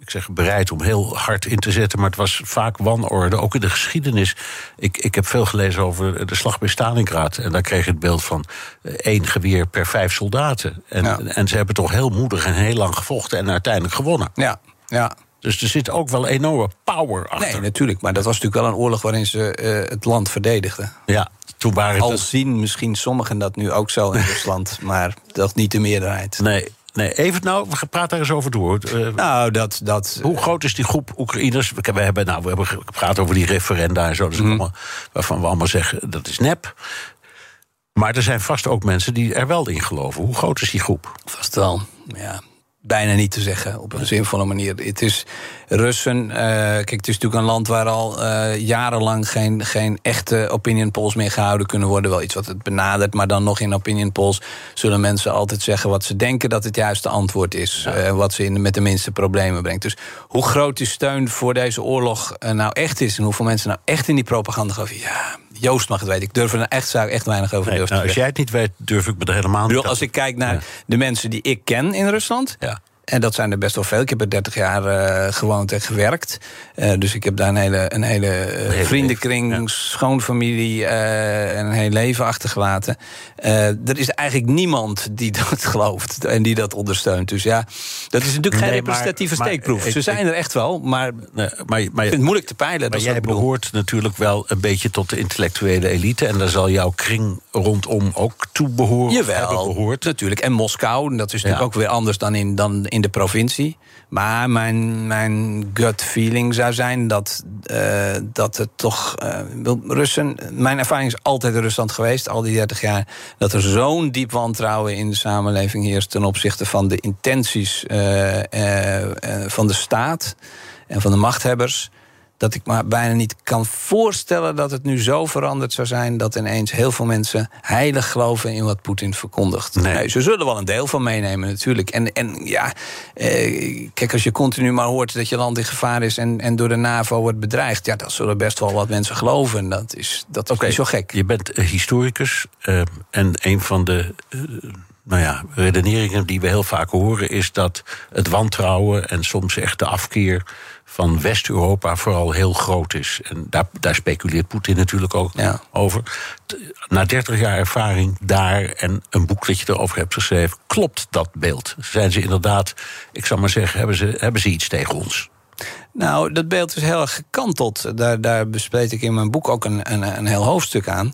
ik zeg bereid om heel hard in te zetten, maar het was vaak wanorde, ook in de geschiedenis. Ik, ik heb veel gelezen over de slag bij Stalingrad en daar kreeg je het beeld van eh, één geweer per vijf soldaten. En, en ze hebben toch heel moedig en heel lang gevochten en uiteindelijk gewonnen. Ja, ja. Dus er zit ook wel enorme power achter. Nee, natuurlijk. Maar dat was natuurlijk wel een oorlog waarin ze eh, het land verdedigden. Ja, toen waren het... Al zien misschien sommigen dat nu ook zo in Rusland, maar toch niet de meerderheid. Nee, nee. even nou, we praten daar eens over door. Eh, nou, dat, dat, hoe groot is die groep Oekraïners? We we hebben, nou, we hebben gepraat over die referenda en zo. Dus allemaal, waarvan we allemaal zeggen dat is nep. Maar er zijn vast ook mensen die er wel in geloven. Hoe groot is die groep? Vast wel, ja. Bijna niet te zeggen op een zinvolle manier. Het is Russen. eh, kijk, het is natuurlijk een land waar al eh, jarenlang geen, geen echte opinion polls meer gehouden kunnen worden. Wel iets wat het benadert, maar dan nog in opinion polls zullen mensen altijd zeggen wat ze denken dat het juiste antwoord is. eh, wat ze in, met de minste problemen brengt. Dus hoe groot die steun voor deze oorlog nou echt is en hoeveel mensen nou echt in die propaganda geloven, ja. Joost mag het weten. Ik durf er echt, zou echt weinig over Nee, Joost nou, als jij het niet weet, durf ik me er helemaal niet bedoel, als ik kijk naar de mensen die ik ken in Rusland. Ja. En dat zijn er best wel veel. Ik heb er 30 jaar eh, gewoond en gewerkt. Eh, dus ik heb daar een hele, een hele eh, vriendenkring, schoonfamilie en een heel leven achtergelaten. Er is eigenlijk niemand die dat gelooft en die dat ondersteunt. Dus ja, dat is natuurlijk geen Nee, representatieve maar steekproef. Ze zijn er echt wel, maar Nee, maar, maar, ik vind het moeilijk te peilen. dat Maar jij behoort natuurlijk wel een beetje tot de intellectuele elite. En daar zal jouw kring rondom ook toe behoren. Jawel, behoord. natuurlijk. En Moskou, dat is natuurlijk ook weer anders dan in, dan in de provincie. Maar mijn, mijn gut feeling zou zijn dat, eh, dat het toch... wil- Russen, mijn ervaring is altijd in Rusland geweest, al die 30 jaar... dat er zo'n diep wantrouwen in de samenleving heerst... ten opzichte van de intenties eh, van de staat en van de machthebbers dat ik me bijna niet kan voorstellen dat het nu zo veranderd zou zijn dat ineens heel veel mensen heilig geloven in wat Poetin verkondigt. Nee. ze zullen wel een deel van meenemen, natuurlijk. En, en ja, eh, kijk, als je continu maar hoort dat je land in gevaar is en, en door de NAVO wordt bedreigd, ja, dat zullen best wel wat mensen geloven. En dat is, dat is niet zo gek. Je bent historicus eh, en een van de eh, nou ja, redeneringen die we heel vaak horen is dat het wantrouwen en soms echt de afkeer van West-Europa vooral heel groot is. En daar, daar speculeert Poetin natuurlijk ook over. Na 30 jaar ervaring daar en een boek dat je erover hebt geschreven, klopt dat beeld? Zijn ze inderdaad, ik zal maar zeggen, hebben ze, hebben ze iets tegen ons? Nou, dat beeld is heel erg gekanteld. Daar, daar bespreek ik in mijn boek ook een, een, een heel hoofdstuk aan.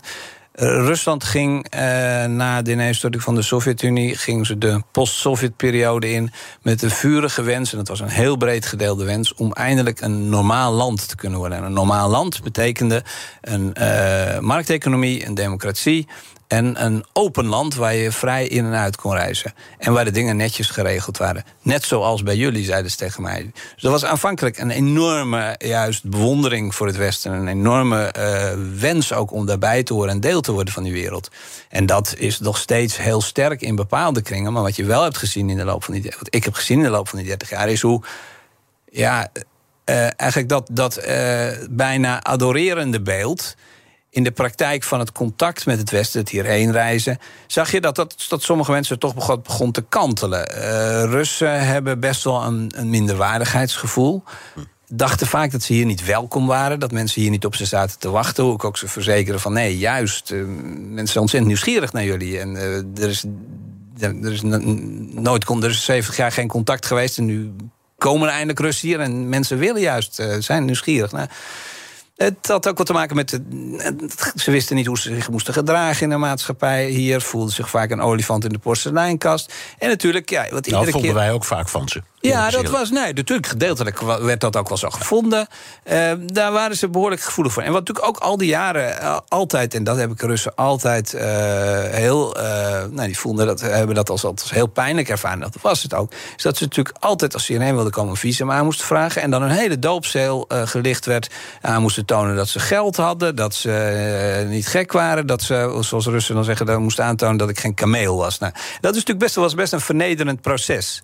Rusland ging eh, na de ineenstorting van de Sovjet-Unie... ging ze de post-Sovjet-periode in met een vurige wens... en dat was een heel breed gedeelde wens... om eindelijk een normaal land te kunnen worden. En een normaal land betekende een eh, markteconomie, een democratie... En een open land waar je vrij in en uit kon reizen. En waar de dingen netjes geregeld waren. Net zoals bij jullie, zeiden ze tegen mij. Dus er was aanvankelijk een enorme juist bewondering voor het Westen. Een enorme eh, wens ook om daarbij te horen en deel te worden van die wereld. En dat is nog steeds heel sterk in bepaalde kringen. Maar wat je wel hebt gezien in de loop van die... Wat ik heb gezien in de loop van die 30 jaar is hoe... Ja, eh, eigenlijk dat, dat eh, bijna adorerende beeld in de praktijk van het contact met het Westen, het hierheen reizen, zag je dat, dat, dat sommige mensen toch begon, begon te kantelen. Eh, Russen hebben best wel een, een minderwaardigheidsgevoel. Dachten vaak dat ze hier niet welkom waren, dat mensen hier niet op ze zaten te wachten. Hoe ik ook ze verzekeren van nee, juist, uh, mensen zijn ontzettend nieuwsgierig naar jullie. En uh, er is, er is nooit er is 70 jaar geen contact geweest en nu komen er eindelijk Russen hier en mensen willen juist, zijn nieuwsgierig. Nou, het had ook wat te maken met. ze wisten niet hoe ze zich moesten gedragen in de maatschappij. Hier voelden zich vaak een olifant in de porseleinkast. En natuurlijk, ja, wat nou, vonden keer... wij ook vaak van ze. Ja, dat was. Nee, natuurlijk, gedeeltelijk werd dat ook wel zo gevonden. Uh, daar waren ze behoorlijk gevoelig voor. En wat natuurlijk ook al die jaren uh, altijd, en dat heb ik Russen altijd uh, heel. nou, die voelden dat, hebben dat als, als heel pijnlijk ervaren. Dat was het ook. Is dat ze natuurlijk altijd, als ze hierheen wilden komen, een visum aan moesten vragen. En dan een hele doopzeel gelicht werd. Aan moesten tonen dat ze geld hadden. Dat ze niet gek waren. Dat ze, zoals Russen dan zeggen, dat moesten aantonen dat ik geen kameel was. Nou, dat is natuurlijk best, was best een vernederend proces.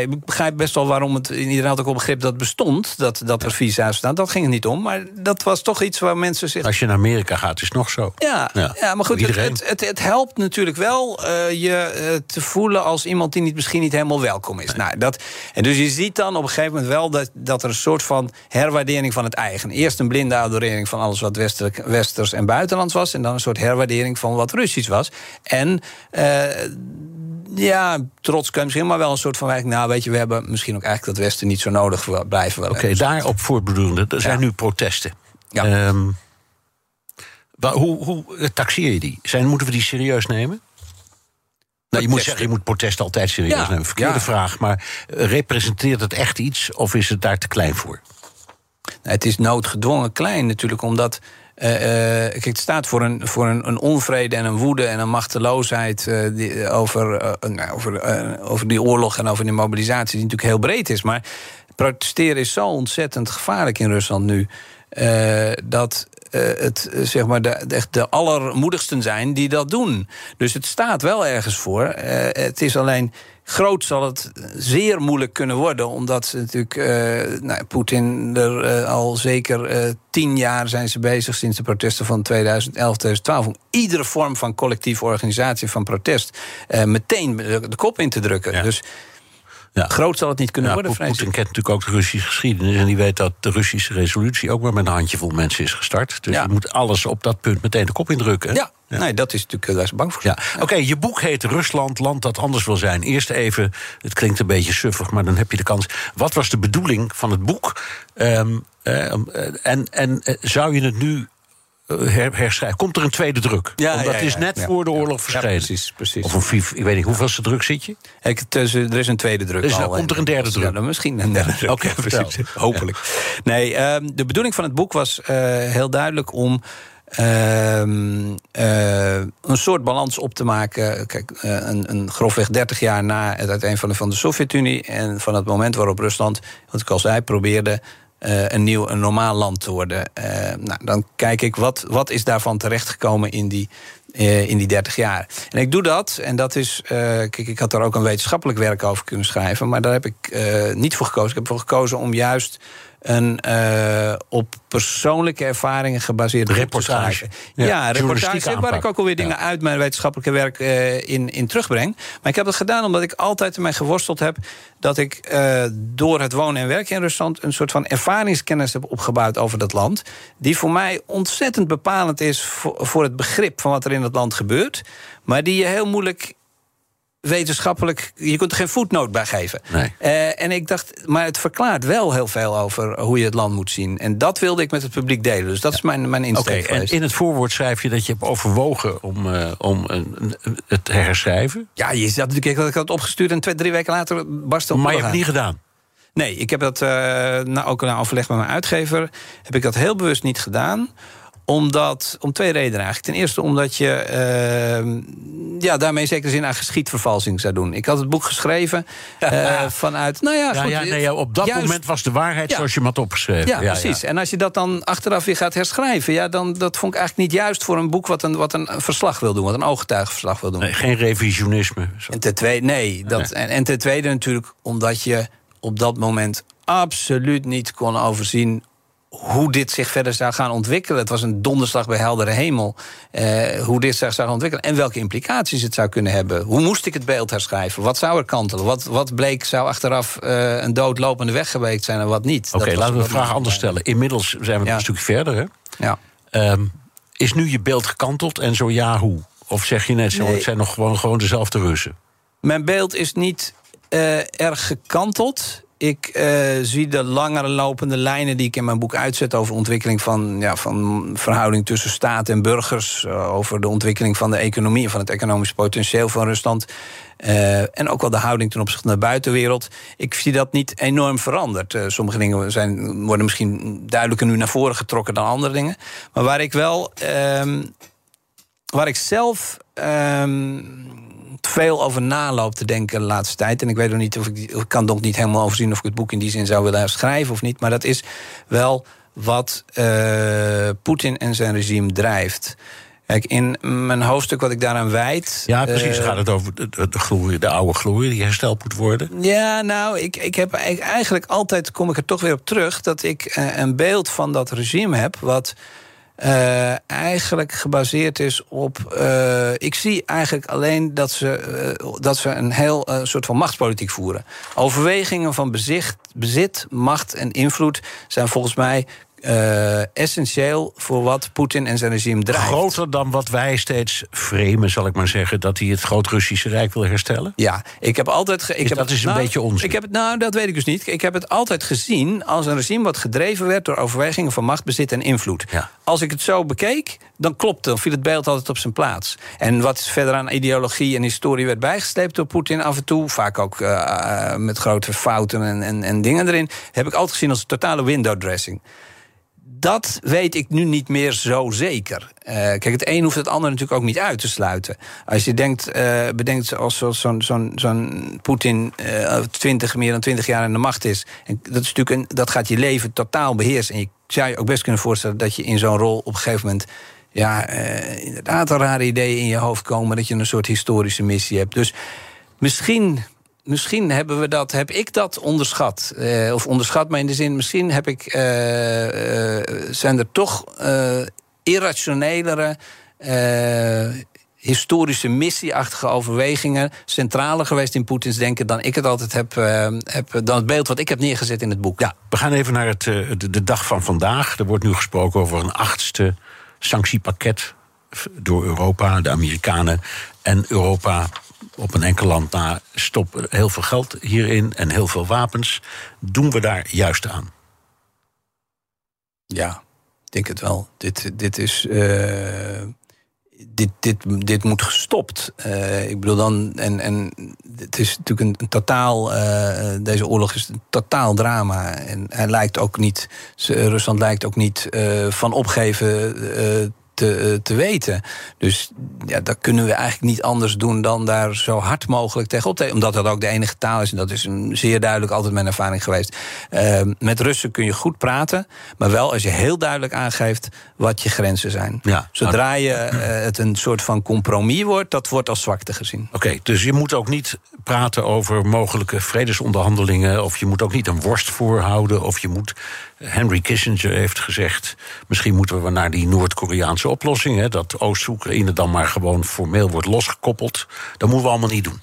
ik begrijp best wel waarom het iedereen had ook al begrip dat bestond. Dat, dat er visa's staan. Dat ging het niet om. Maar dat was toch iets waar mensen zich. Als je naar Amerika gaat, is het nog zo. Ja, ja. maar goed, het, het, het, het, helpt natuurlijk wel uh, je uh, te voelen als iemand die niet, misschien niet helemaal welkom is. Nou, dat, en dus je ziet dan op een gegeven moment wel dat, dat er een soort van herwaardering van het eigen. Eerst een blinde adorering van alles wat wester, westers en buitenlands was. En dan een soort herwaardering van wat Russisch was. En uh, ja, trots kan misschien, maar wel een soort van wijk. Nou, weet je, we hebben misschien ook eigenlijk dat Westen niet zo nodig blijven. Oké, okay, daarop voortbedoelende. Er zijn nu protesten. Ja. Um, hoe, hoe taxeer je die? Zijn, moeten we die serieus nemen? Nou, je moet zeggen, je moet protesten altijd serieus ja, nemen. Verkeerde ja. vraag. Maar representeert het echt iets of is het daar te klein voor? Nou, het is noodgedwongen klein natuurlijk, omdat uh, kijk, het staat voor, een, voor een, een, onvrede en een woede en een machteloosheid die, over, nou, over, over die oorlog en over die mobilisatie, die natuurlijk heel breed is. Maar protesteren is zo ontzettend gevaarlijk in Rusland nu. Dat het zeg maar de, echt de allermoedigsten zijn die dat doen. Dus het staat wel ergens voor. het is alleen Groot zal het zeer moeilijk kunnen worden, omdat ze natuurlijk uh, nou, Poetin er uh, al zeker uh, tien jaar zijn ze bezig sinds de protesten van 2011, 2012 om iedere vorm van collectieve organisatie van protest meteen de, de, kop in te drukken. Ja. Dus ja. Groot zal het niet kunnen worden, Poetin kent natuurlijk ook de Russische geschiedenis... en die weet dat de Russische resolutie ook maar met een handjevol mensen is gestart. Dus je moet alles op dat punt meteen de kop indrukken. Ja, ja. Nee, dat is natuurlijk, daar is bang voor. Ja. Oké, je boek heet Rusland, land dat anders wil zijn. Eerst even, het klinkt een beetje suffig, maar dan heb je de kans. Wat was de bedoeling van het boek? Um, uh, en, en zou je het nu herschrijven. Komt er een tweede druk? Ja, Want dat ja, ja, is net voor de oorlog verschenen. precies, precies. Of een vijf, ik weet niet, hoeveelste druk zit je? Ik, er is een tweede druk dus al. komt er een derde druk? misschien een derde druk. Oké, precies. Hopelijk. Nee, um, de bedoeling van het boek was uh, heel duidelijk om... Uh, uh, een soort balans op te maken. Kijk, uh, een, een grofweg 30 jaar na het uiteenvallen van de Sovjet-Unie... en van het moment waarop Rusland, wat ik al zei, probeerde uh, een nieuw, een normaal land te worden. Uh, nou, dan kijk ik wat, wat is daarvan terechtgekomen in die, uh, in die 30 jaar. En ik doe dat, en dat is. kijk, ik had daar ook een wetenschappelijk werk over kunnen schrijven, maar daar heb ik niet voor gekozen. Ik heb ervoor gekozen om juist een uh, op persoonlijke ervaringen gebaseerde reportage. Ja, ja reportage waar ik ook alweer dingen ja. uit mijn wetenschappelijke werk uh, in, in terugbreng. Maar ik heb dat gedaan omdat ik altijd ermee geworsteld heb dat ik uh, door het wonen en werken in Rusland een soort van ervaringskennis heb opgebouwd over dat land. Die voor mij ontzettend bepalend is voor, voor het begrip van wat er in dat land gebeurt. Maar die je heel moeilijk wetenschappelijk. Je kunt er geen voetnoot bij geven. Nee. Uh, en ik dacht, maar het verklaart wel heel veel over hoe je het land moet zien. En dat wilde ik met het publiek delen. Dus dat ja. is mijn, mijn insteek. Oké, en in het voorwoord schrijf je dat je hebt overwogen om, uh, om een, het te herschrijven. Ja, je zat natuurlijk, ik had het opgestuurd en twee, drie weken later barstte Maar je hebt het niet gedaan. Nee, ik heb dat uh, nou, ook na overleg met mijn uitgever. heb ik dat heel bewust niet gedaan Omdat, om twee redenen eigenlijk. Ten eerste omdat je uh, ja, daarmee zeker zin aan geschiedvervalsing zou doen. Ik had het boek geschreven uh, vanuit. Nou ja, Ja, goed, ja, nee, op dat juist- moment was de waarheid Ja. zoals je hem had opgeschreven. Ja, precies. En als je dat dan achteraf weer gaat herschrijven, ja, dan dat vond ik eigenlijk niet juist voor een boek wat een, wat een verslag wil doen, wat een ooggetuigenverslag wil doen. Nee, geen revisionisme. En ten tweede, nee. Dat, En, en ten tweede natuurlijk omdat je op dat moment absoluut niet kon overzien hoe dit zich verder zou gaan ontwikkelen. Het was een donderslag bij heldere hemel. eh, hoe dit zich zou gaan ontwikkelen. En welke implicaties het zou kunnen hebben. Hoe moest ik het beeld herschrijven? Wat zou er kantelen? Wat, wat bleek zou achteraf eh, een doodlopende weg geweest zijn en wat niet? Oké, laten we de vraag anders stellen. Inmiddels zijn we een stuk verder. Hè? Ja. Ehm, is nu je beeld gekanteld en zo ja, hoe? Of zeg je net zo, Nee. het zijn nog gewoon, gewoon dezelfde Russen? Mijn beeld is niet eh, erg gekanteld. Ik eh, zie de langere lopende lijnen die ik in mijn boek uitzet over ontwikkeling van, ja, van verhouding tussen staat en burgers. eh, over de ontwikkeling van de economie en van het economisch potentieel van Rusland. eh, en ook wel de houding ten opzichte van de buitenwereld. Ik zie dat niet enorm veranderd. Sommige dingen zijn, worden misschien duidelijker nu naar voren getrokken dan andere dingen. Maar waar ik wel. ehm, waar ik zelf ehm, veel over naloop te denken de laatste tijd. En ik weet nog niet of ik, ik kan nog niet helemaal overzien of ik het boek in die zin zou willen schrijven of niet. Maar dat is wel wat eh, Poetin en zijn regime drijft. Kijk, in mijn hoofdstuk wat ik daaraan wijd. Ja, precies. eh, gaat het over de, de, glorie, de oude glorie die hersteld moet worden? ja, nou, ik, ik heb eigenlijk- eigenlijk altijd, kom ik er toch weer op terug... dat ik eh, een beeld van dat regime heb... wat eh, eigenlijk gebaseerd is op... eh, ik zie eigenlijk alleen dat ze, eh, dat ze een heel soort van machtspolitiek voeren. Overwegingen van bezit, macht en invloed... zijn volgens mij eh, essentieel voor wat Poetin en zijn regime drijft. Groter dan wat wij steeds framen, zal ik maar zeggen... dat hij het Groot-Russische Rijk wil herstellen? Ja, ik heb altijd. ge- Ik Is heb dat het- is een nou, beetje onzin. Ik heb het, nou, dat weet ik dus niet. Ik heb het altijd gezien als een regime wat gedreven werd door overwegingen van macht, bezit en invloed. Als ik het zo bekeek, dan klopt, dan viel het beeld altijd op zijn plaats. En wat verder aan ideologie en historie werd bijgesleept door Poetin af en toe, vaak ook eh, eh, met grote fouten en, en, en dingen erin, heb ik altijd gezien als een totale window dressing dat weet ik nu niet meer zo zeker. Eh, kijk, het een hoeft het ander natuurlijk ook niet uit te sluiten. Als je denkt, eh, bedenkt zoals zo'n zo'n zo'n Poetin eh 20, meer dan 20 jaar aan de macht is. En dat, is natuurlijk een, dat gaat je leven totaal beheersen. En je zou je ook best kunnen voorstellen dat je in zo'n rol op een gegeven moment. Ja, inderdaad al rare ideeën in je hoofd komen. Dat je een soort historische missie hebt. Dus misschien Misschien hebben we dat, heb ik dat onderschat. Eh, of onderschat, maar in de zin, misschien heb ik, eh, eh, zijn er toch irrationelere, historische missieachtige overwegingen centraler geweest in Poetins denken dan ik het altijd heb, heb dan het beeld wat ik heb neergezet in het boek. Ja, we gaan even naar het, de, dag van vandaag. Er wordt nu gesproken over een achtste sanctiepakket door Europa, de Amerikanen en Europa. Op een enkel land na stoppen heel veel geld hierin en heel veel wapens. Doen we daar juist aan? Ja, ik denk het wel. Dit, dit is. eh, dit, dit, dit moet gestopt. Eh, ik bedoel dan. En, en het is natuurlijk een, totaal. eh, deze oorlog is een totaal drama. En hij lijkt ook niet. Rusland lijkt ook niet van opgeven. Eh, te, eh, te weten. Dus ja, dat kunnen we eigenlijk niet anders doen dan daar zo hard mogelijk tegenop te. Omdat dat ook de enige taal is. En dat is een zeer duidelijk altijd mijn ervaring geweest. Eh, met Russen kun je goed praten. Maar wel als je heel duidelijk aangeeft wat je grenzen zijn. Ja, Zodra je eh, het een soort van compromis wordt, dat wordt als zwakte gezien. Oké, dus je moet ook niet praten over mogelijke vredesonderhandelingen. Of je moet ook niet een worst voorhouden. Of je moet. Henry Kissinger heeft gezegd. Misschien moeten we naar die Noord-Koreaanse oplossing. Hè, dat Oost-Oekraïne dan maar gewoon formeel wordt losgekoppeld. Dat moeten we allemaal niet doen.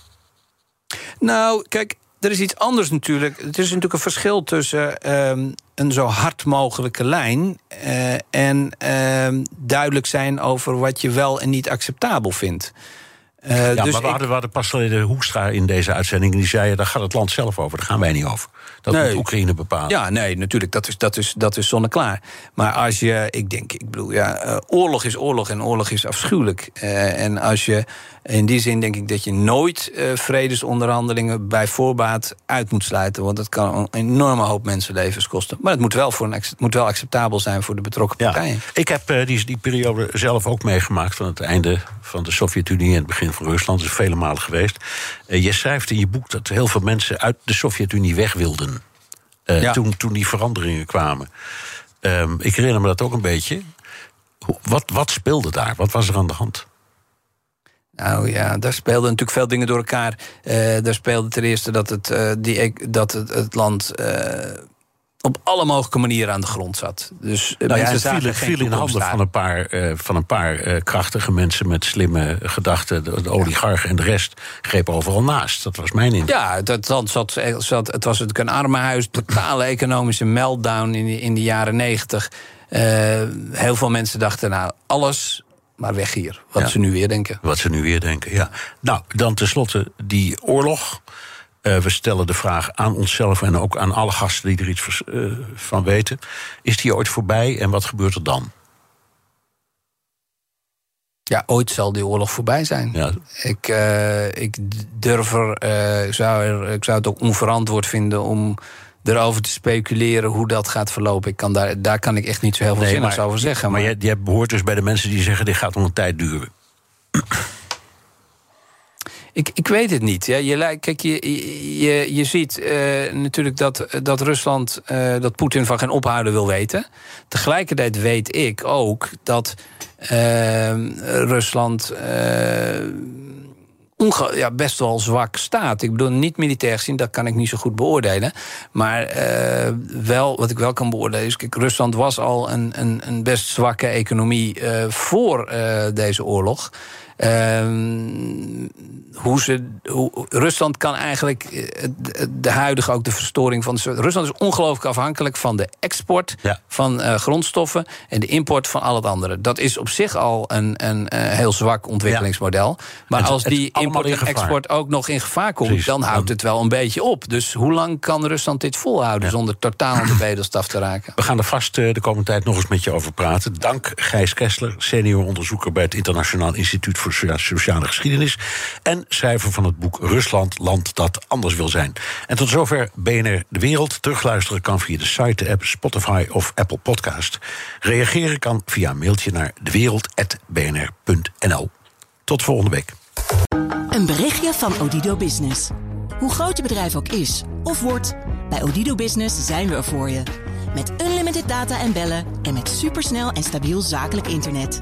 Nou, kijk, er is iets anders natuurlijk. Het is natuurlijk een verschil tussen ehm, een zo hard mogelijke lijn eh, en ehm, duidelijk zijn over wat je wel en niet acceptabel vindt. Uh, ja, dus maar we, hadden, we hadden pas geleden Hoekstra in deze uitzending... en die zei, daar gaat het land zelf over, daar gaan wij niet over. Dat Nee. moet Oekraïne bepalen. Ja, nee, natuurlijk, dat is, dat is, dat is zonneklaar. Maar als je, ik denk, ik bedoel, ja, eh, oorlog is oorlog en oorlog is afschuwelijk. Eh, en als je, in die zin denk ik dat je nooit eh, vredesonderhandelingen bij voorbaat uit moet sluiten. Want dat kan een enorme hoop mensenlevens kosten. Maar het moet wel, voor een, moet wel acceptabel zijn voor de betrokken partijen. Ik heb eh, die, die periode zelf ook meegemaakt... van het einde van de Sovjet-Unie en het begin van Rusland. Dat is vele malen geweest. Eh, je schrijft in je boek dat heel veel mensen uit de Sovjet-Unie weg wilden. Ja. toen, toen die veranderingen kwamen. Ehm, ik herinner me dat ook een beetje. Wat, wat speelde daar? Wat was er aan de hand? Nou ja, daar speelden natuurlijk veel dingen door elkaar. Eh, daar speelde ten eerste dat het, eh, die, ec- dat het, het land eh, op alle mogelijke manieren aan de grond zat. Dus Nou ja, het zagen viel, in handen van een paar, van een paar krachtige mensen met slimme gedachten. De, de oligarchen en de rest greep overal naast. Dat was mijn indruk. Ja, dat land zat, zat, het was natuurlijk een armenhuis, totale economische meltdown in de, in de jaren negentig. Heel veel mensen dachten, nou, alles maar weg hier. Wat Ja. ze nu weer denken. Wat ze nu weer denken, ja. Nou, dan tenslotte die oorlog. Eh, we stellen de vraag aan onszelf en ook aan alle gasten die er iets vers- eh, van weten. Is die ooit voorbij en wat gebeurt er dan? Ja, ooit zal die oorlog voorbij zijn. Ja. Ik, eh, ik durf er, zou er, ik zou het ook onverantwoord vinden om erover te speculeren hoe dat gaat verlopen. Ik kan daar, daar kan ik echt niet zo heel veel Nee, zinnigs over zeggen. Maar jij, jij behoort dus bij de mensen die zeggen: dit gaat nog een tijd duren. Ik, ik weet het niet. Ja. Je, kijk, je, je, je ziet eh, natuurlijk dat, dat Rusland, eh, dat Poetin van geen ophouden wil weten. Tegelijkertijd weet ik ook dat eh, Rusland ja, best wel zwak staat. Ik bedoel, niet militair gezien, dat kan ik niet zo goed beoordelen. Maar eh, wel, wat ik wel kan beoordelen is... Kijk, Rusland was al een, een, een best zwakke economie eh, voor eh, deze oorlog. Ehm, hoe ze, hoe, Rusland kan eigenlijk eh, de, huidige ook de verstoring van. de- Rusland is ongelooflijk afhankelijk van de export van eh, grondstoffen en de import van al het andere. Dat is op zich al een, een, eh, heel zwak ontwikkelingsmodel. Maar Het- als die import en export ook nog in gevaar komt, Precies. dan houdt het wel een beetje op. Dus hoe lang kan Rusland dit volhouden zonder totaal aan de bedelstaf te raken? We gaan er vast de komende tijd nog eens met je over praten. Dank Gijs Kessler, senior onderzoeker bij het Internationaal Instituut voor Socia- Sociale Geschiedenis. En schrijver van het boek Rusland, land dat anders wil zijn. En tot zover BNR De Wereld. Terugluisteren kan via de site, de app Spotify of Apple Podcast. Reageren kan via een mailtje naar dewereld.bnr.nl. Tot volgende week. Een berichtje van Odido Business. Hoe groot je bedrijf ook is of wordt, bij Odido Business zijn we er voor je. Met unlimited data en bellen en met supersnel en stabiel zakelijk internet.